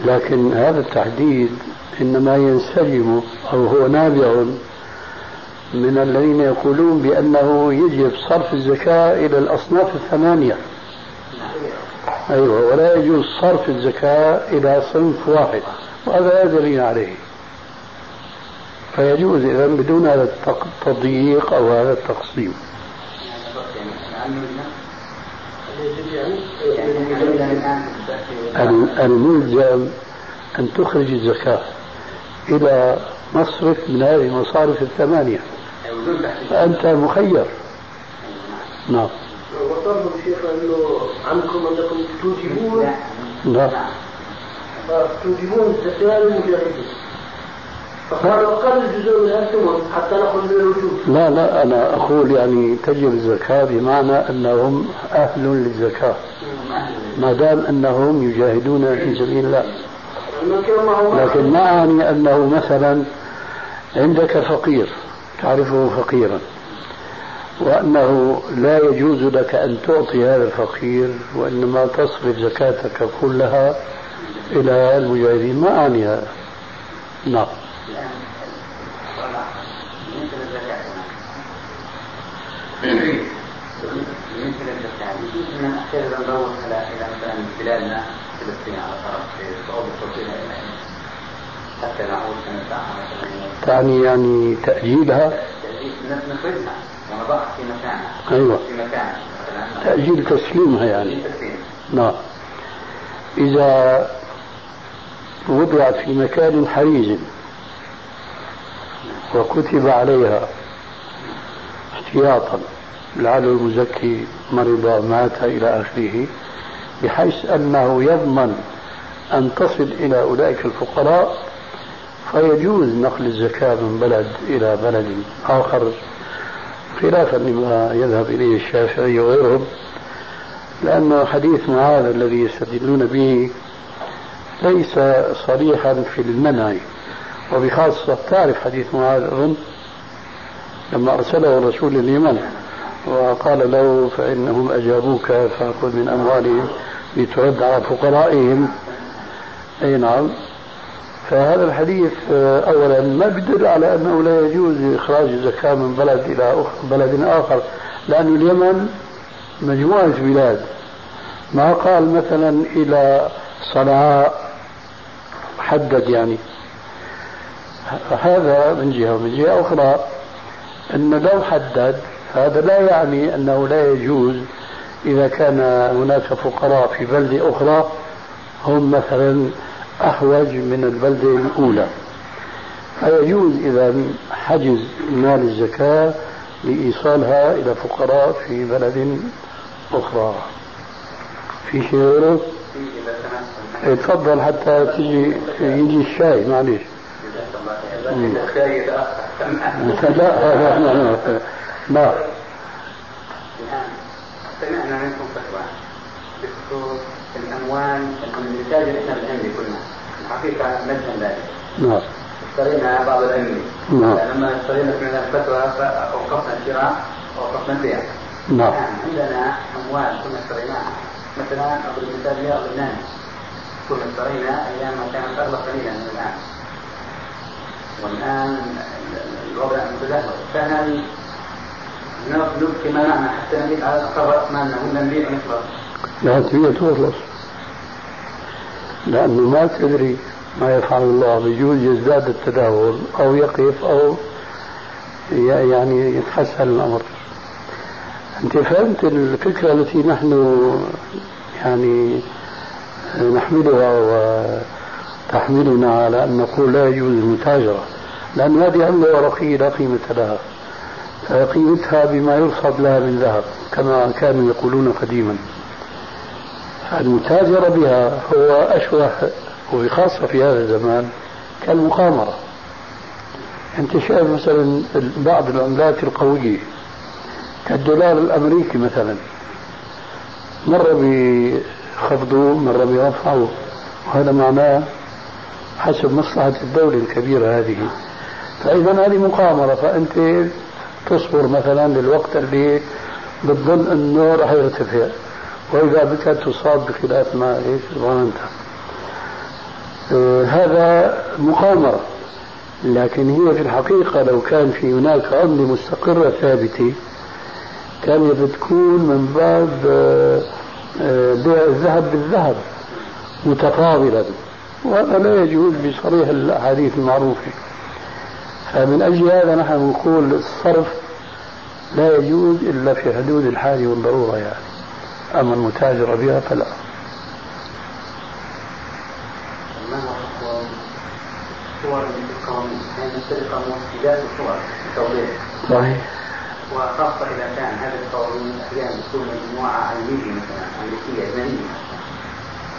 لكن هذا التحديد إنما ينسجم أو هو نابع من الذين يقولون بأنه يجب صرف الزكاة إلى الأصناف الثمانية. أيوة ولا يجوز صرف الزكاة إلى صنف واحد وهذا لا دليل عليه. فيجوز إذا بدون هذا التضييق أو هذا التقسيم. الملزم أن تخرج الزكاة إلى مصرف من هذه المصارف الثمانية. فأنت مخير. نعم. وطلب الشيخ أنه عنكم أنكم توجبون. نعم. توجبون الزكاه للمجاهدين فقالوا قبل جزء من الثمن حتى نأخذ من الوجوب لا لا أنا أقول يعني تجب الزكاة بمعنى أنهم أهل للزكاة. ما دام أنهم يجاهدون في سبيل الله. لكن ما اعني أنه مثلا عندك فقير. تعرفه فقيرا. وأنه لا يجوز لك أن تعطي هذا الفقير وإنما تصرف زكاتك كلها إلى المجاهدين. ما أعني هذا؟ نعم. بالنسبة يجوز ان أحيانا ندور على حتى نعود تعني يعني تأجيلها؟ أيوة. تأجيل تسليمها يعني. نعم. إذا وضعت في مكان حريز وكتب عليها احتياطا لعل المزكي مرض مات إلى آخره بحيث أنه يضمن أن تصل إلى أولئك الفقراء فيجوز نقل الزكاة من بلد إلى بلد آخر خلافا لما يذهب إليه الشافعي وغيرهم لأن حديث معاذ الذي يستدلون به ليس صريحا في المنع وبخاصة تعرف حديث معاذ أظن لما أرسله الرسول لليمن وقال له فإنهم أجابوك فأخذ من أموالهم لترد على فقرائهم. أي نعم. فهذا الحديث آه، اولا ما بيدل على أنه لا يجوز إخراج الزكاه من بلد إلى بلد آخر لأن اليمن مجموعة بلاد. ما قال مثلا إلى صنعاء حدد يعني. هذا من جهة ومن جهة أخرى انه لو حدد هذا لا يعني أنه لا يجوز. إذا كان هناك فقراء في بلده أخرى هم مثلا أحوج من البلدة الأولى. فيجوز إذا حجز مال الزكاة لإيصالها إلى فقراء في بلد أخرى. في شيء غيره؟ إيه، تفضل حتى تجي يجي الشاي معلش لا لا لا لا سمعنا منكم فتوى. بخصوص الأموال الانتاج إحنا بالعمري كلنا. الحقيقة مجدا ذلك. نعم. اشترينا بعض العمري نعم. لما اشترينا من الفتوى فأوقفنا الشراء وأوقفنا البيع. نعم. عندنا أموال كنا اشتريناها. مثلا اضرب مثال رياض لبنان كنا اشترينا أيام ما كانت أغلى قليلا من الآن. والآن الوضع متدهور. فهل نبكي ما معنا حتى نبيع على الاقل راس مالنا ولا نبيع ونخلص لا تبيع تخلص لأنه ما تدري ما يفعل الله بيجوز يزداد التداول أو يقف أو يعني يتحسن الأمر. أنت فهمت الفكرة التي نحن يعني نحملها وتحملنا على أن نقول لا يجوز المتاجرة لأن هذه عملة ورقية لا قيمة لها. قيمتها بما يرصد لها من ذهب كما كانوا يقولون قديما. المتاجرة بها هو أشبه وخاصة في هذا الزمان كالمقامرة. أنت شايف مثلا بعض العملات القوية كالدولار الأمريكي مثلا. مرة بيخفضوه مرة بيرفعوه وهذا معناه حسب مصلحة الدولة الكبيرة هذه. فإذا هذه مقامرة فأنت تصبر مثلا للوقت اللي بتظن أنه راح يرتفع. وإذا بك تصاب بخلاف ما إيش ظننت. آه هذا مقامرة لكن هي في الحقيقة لو كان في هناك عملة مستقرة ثابتة كانت بتكون من باب آه آه، بيع الذهب بالذهب متفاضلا وهذا لا يجوز بصريح الأحاديث المعروفة. فمن أجل هذا نحن نقول الصرف لا يجوز إلا في حدود الحاجة والضرورة يعني. أما المتاجرة بها فلا. ما هو صور السرقة مفسدات الصور التوضيح صحيح. وخاصة إذا كان هذا القوانين أحيانا تكون مجموعة علمية مثلا أمريكية أجنبية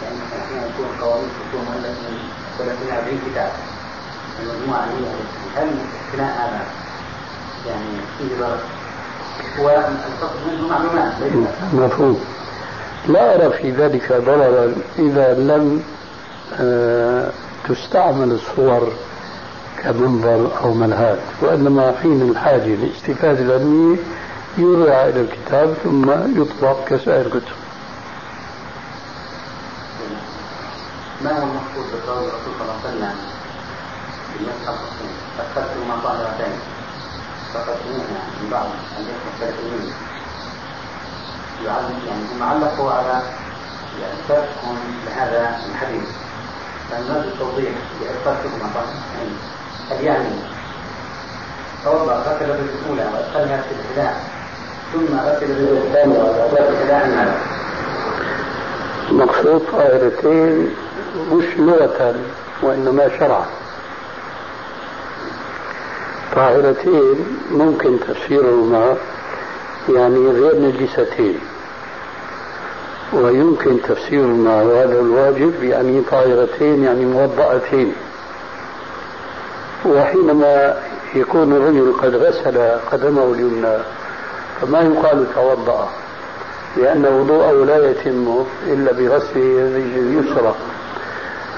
يعني مثلا أحيانا تكون قوانين تكون مؤلفة من 30 40 كتاب المجموعة علمية هل الاقتناء هذا يعني فيه ضرر؟ هو القصد منه معلومات مفهوم. لا أرى في ذلك ضررا إذا لم آه، تستعمل الصور كمنظر أو منهاج وإنما حين الحاجة للاستفادة العلمية يرجع إلى الكتاب ثم يطبق كسائر الكتب. ما هو المقصود بقول الرسول صلى الله عليه وسلم؟ بالمسحة الحسين فكرت ما طائرتين فقد من بعض الإخوة السلفيين يعني هم علقوا على يعني فرقهم لهذا الحديث. فنريد التوضيح بإرسال ما طائرتين هل يعني توضأ غسل الرجل الأولى وأدخلها في الحذاء ثم غسل الرجل الثانية وأدخلها في الحذاء ماذا؟ مقصود طائرتين مش لغة وإنما شرعا طاهرتين ممكن تفسيرهما يعني غير نجستين. ويمكن تفسيرهما وهذا الواجب يعني طاهرتين يعني موضأتين وحينما يكون الرجل قد غسل قدمه اليمنى فما يقال توضأ لأن وضوءه لا يتم إلا بغسل الرجل اليسرى.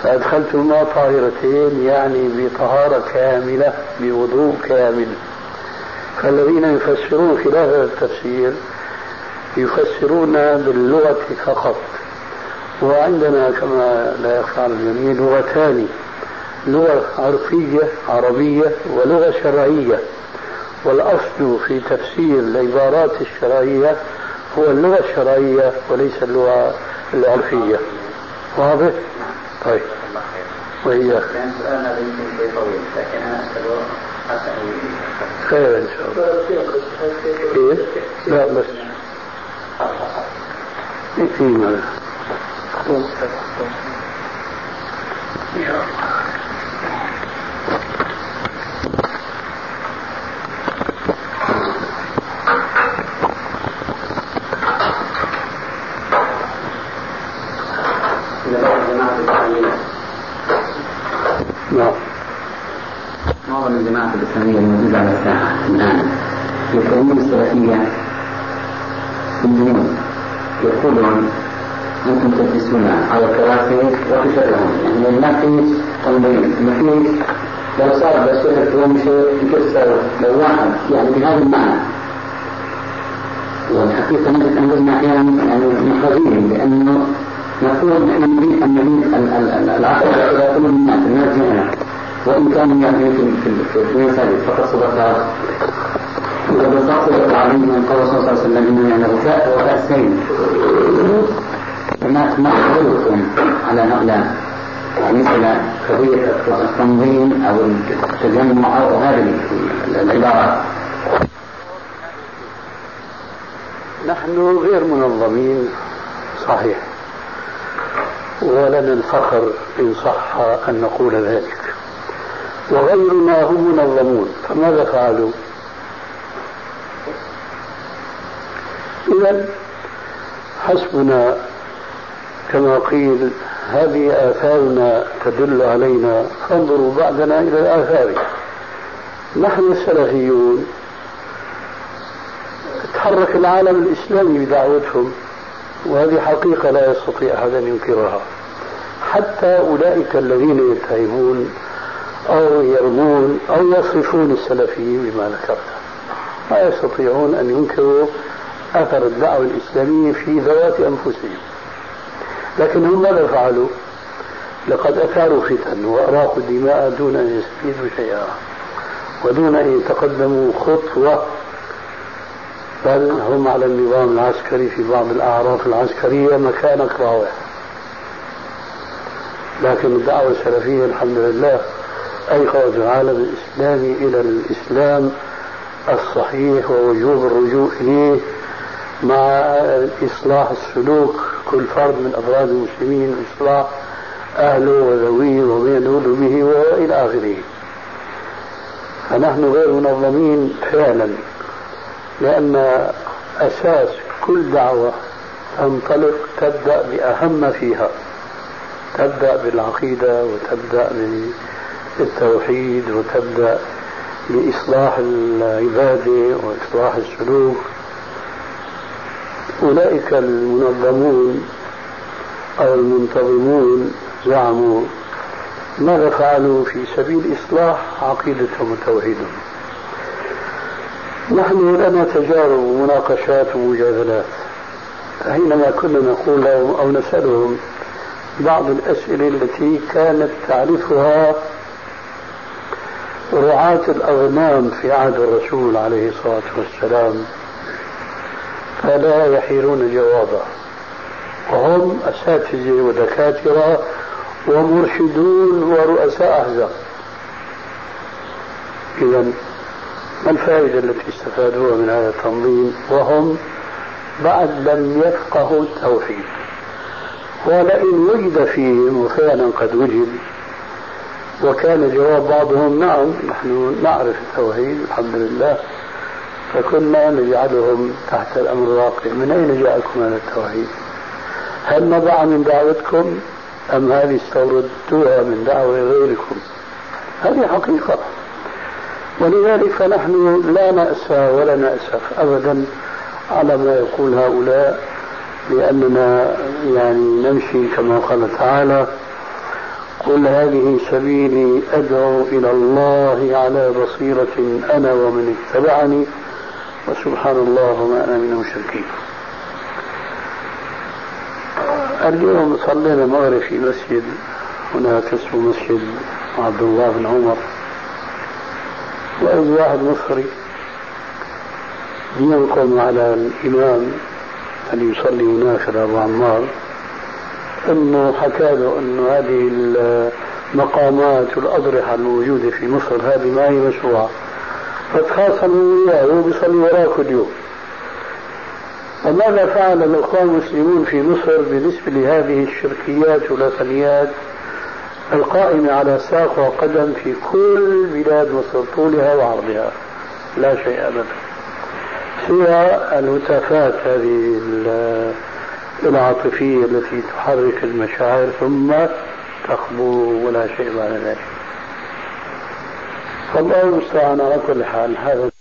فأدخلتهما طاهرتين يعني بطهارة كاملة بوضوء كامل. فالذين يفسرون خلاف هذا التفسير يفسرون باللغة فقط. وعندنا كما لا يخفى على الجميع لغتان لغة عرفية عربية ولغة شرعية. والأصل في تفسير العبارات الشرعية هو اللغة الشرعية وليس اللغة العرفية. واضح؟ طيب. وإياك. لأن سؤالنا يمكن شيء طويل لكن أنا أسأله خير إن شاء الله. إيه؟ لا بس. الله نعم معظم الجماعات الإسلامية الموجودة على الساحة الآن؟ يكونون السلفية يقولون أنتم تجلسون على الكراسي وتشرعون يعني ما في تنظيم. في لو صار بس يحكون شيء يكسر لو واحد. يعني بهذا المعنى. والحقيقة نجد أنفسنا أحيانا يعني محرجين لأنه نقول نحن نريد أن نريد العقل إلى كل الناس. الناس جميعا وإن كانوا يعني في في فقط صدقات من قول صلى الله عليه وسلم إنه يعني على مثل قضية التنظيم أو التجمع أو هذه العبارات؟ نحن غير منظمين صحيح. ولنا الفخر إن صح أن نقول ذلك. وغيرنا هم منظمون فماذا فعلوا؟ إذا حسبنا كما قيل هذه آثارنا تدل علينا فانظروا بعدنا إلى الآثار. نحن السلفيون تحرك العالم الإسلامي بدعوتهم وهذه حقيقة لا يستطيع أحد أن ينكرها. حتى أولئك الذين يتهمون أو يرمون أو يصفون السلفيين بما ذكرت. لا يستطيعون أن ينكروا أثر الدعوة الإسلامية في ذوات أنفسهم. لكن هم ماذا فعلوا؟ لقد أثاروا فتن وأراقوا الدماء دون أن يستفيدوا شيئا ودون أن يتقدموا خطوة. بل هم على النظام العسكري في بعض الأعراف العسكرية مكانك راوح لكن الدعوة السلفية الحمد لله أيقظت العالم الإسلامي إلى الإسلام الصحيح ووجوب الرجوع إليه مع إصلاح السلوك كل فرد من أفراد المسلمين إصلاح أهله وذويه ومن يدول به وإلى آخره. فنحن غير منظمين فعلا لأن أساس كل دعوة تنطلق تبدأ بأهم فيها. تبدأ بالعقيدة وتبدأ بالتوحيد وتبدأ بإصلاح العبادة وإصلاح السلوك. أولئك المنظمون أو المنتظمون زعموا ماذا فعلوا في سبيل إصلاح عقيدتهم وتوحيدهم؟ نحن لنا تجارب ومناقشات ومجادلات. حينما كنا نقول لهم أو نسألهم بعض الأسئلة التي كانت تعرفها رعاة الأغنام في عهد الرسول عليه الصلاة والسلام. فلا يحيرون جوابا وهم أساتذة ودكاترة ومرشدون ورؤساء أحزاب. إذا ما الفائدة التي استفادوها من هذا التنظيم؟ وهم بعد لم يفقهوا التوحيد. ولئن وجد فيهم وفعلا قد وجد وكان جواب بعضهم نعم نحن نعرف التوحيد الحمد لله. فكنا نجعلهم تحت الأمر الواقع. من أين جاءكم هذا التوحيد؟ هل نبع من دعوتكم أم هذه استوردتوها من دعوة غيركم؟ هذه حقيقة. ولذلك فنحن لا نأسى ولا نأسف أبدا على ما يقول هؤلاء لأننا يعني نمشي كما قال تعالى قل هذه سبيلي أدعو إلى الله على بصيرة أنا ومن اتبعني وسبحان الله وما أنا من المشركين. اليوم صلينا المغرب في مسجد هناك اسمه مسجد عبد الله بن عمر. وإذ واحد مصري ينقم على الإمام أن يصلي هناك أبو عمار أنه حكى له أنه هذه المقامات والأضرحة الموجودة في مصر هذه ما هي مشروعة. فتخاصموا وياه هو بيصلي وراك كل يوم. وماذا فعل الإخوان المسلمون في مصر بالنسبة لهذه الشركيات والوثنيات القائمة على ساق وقدم في كل بلاد مصر طولها وعرضها. لا شيء أبدا. سوى الهتافات هذه العاطفية التي تحرك المشاعر ثم تخبو ولا شيء بعد ذلك. فالله المستعان على كل حال. هذا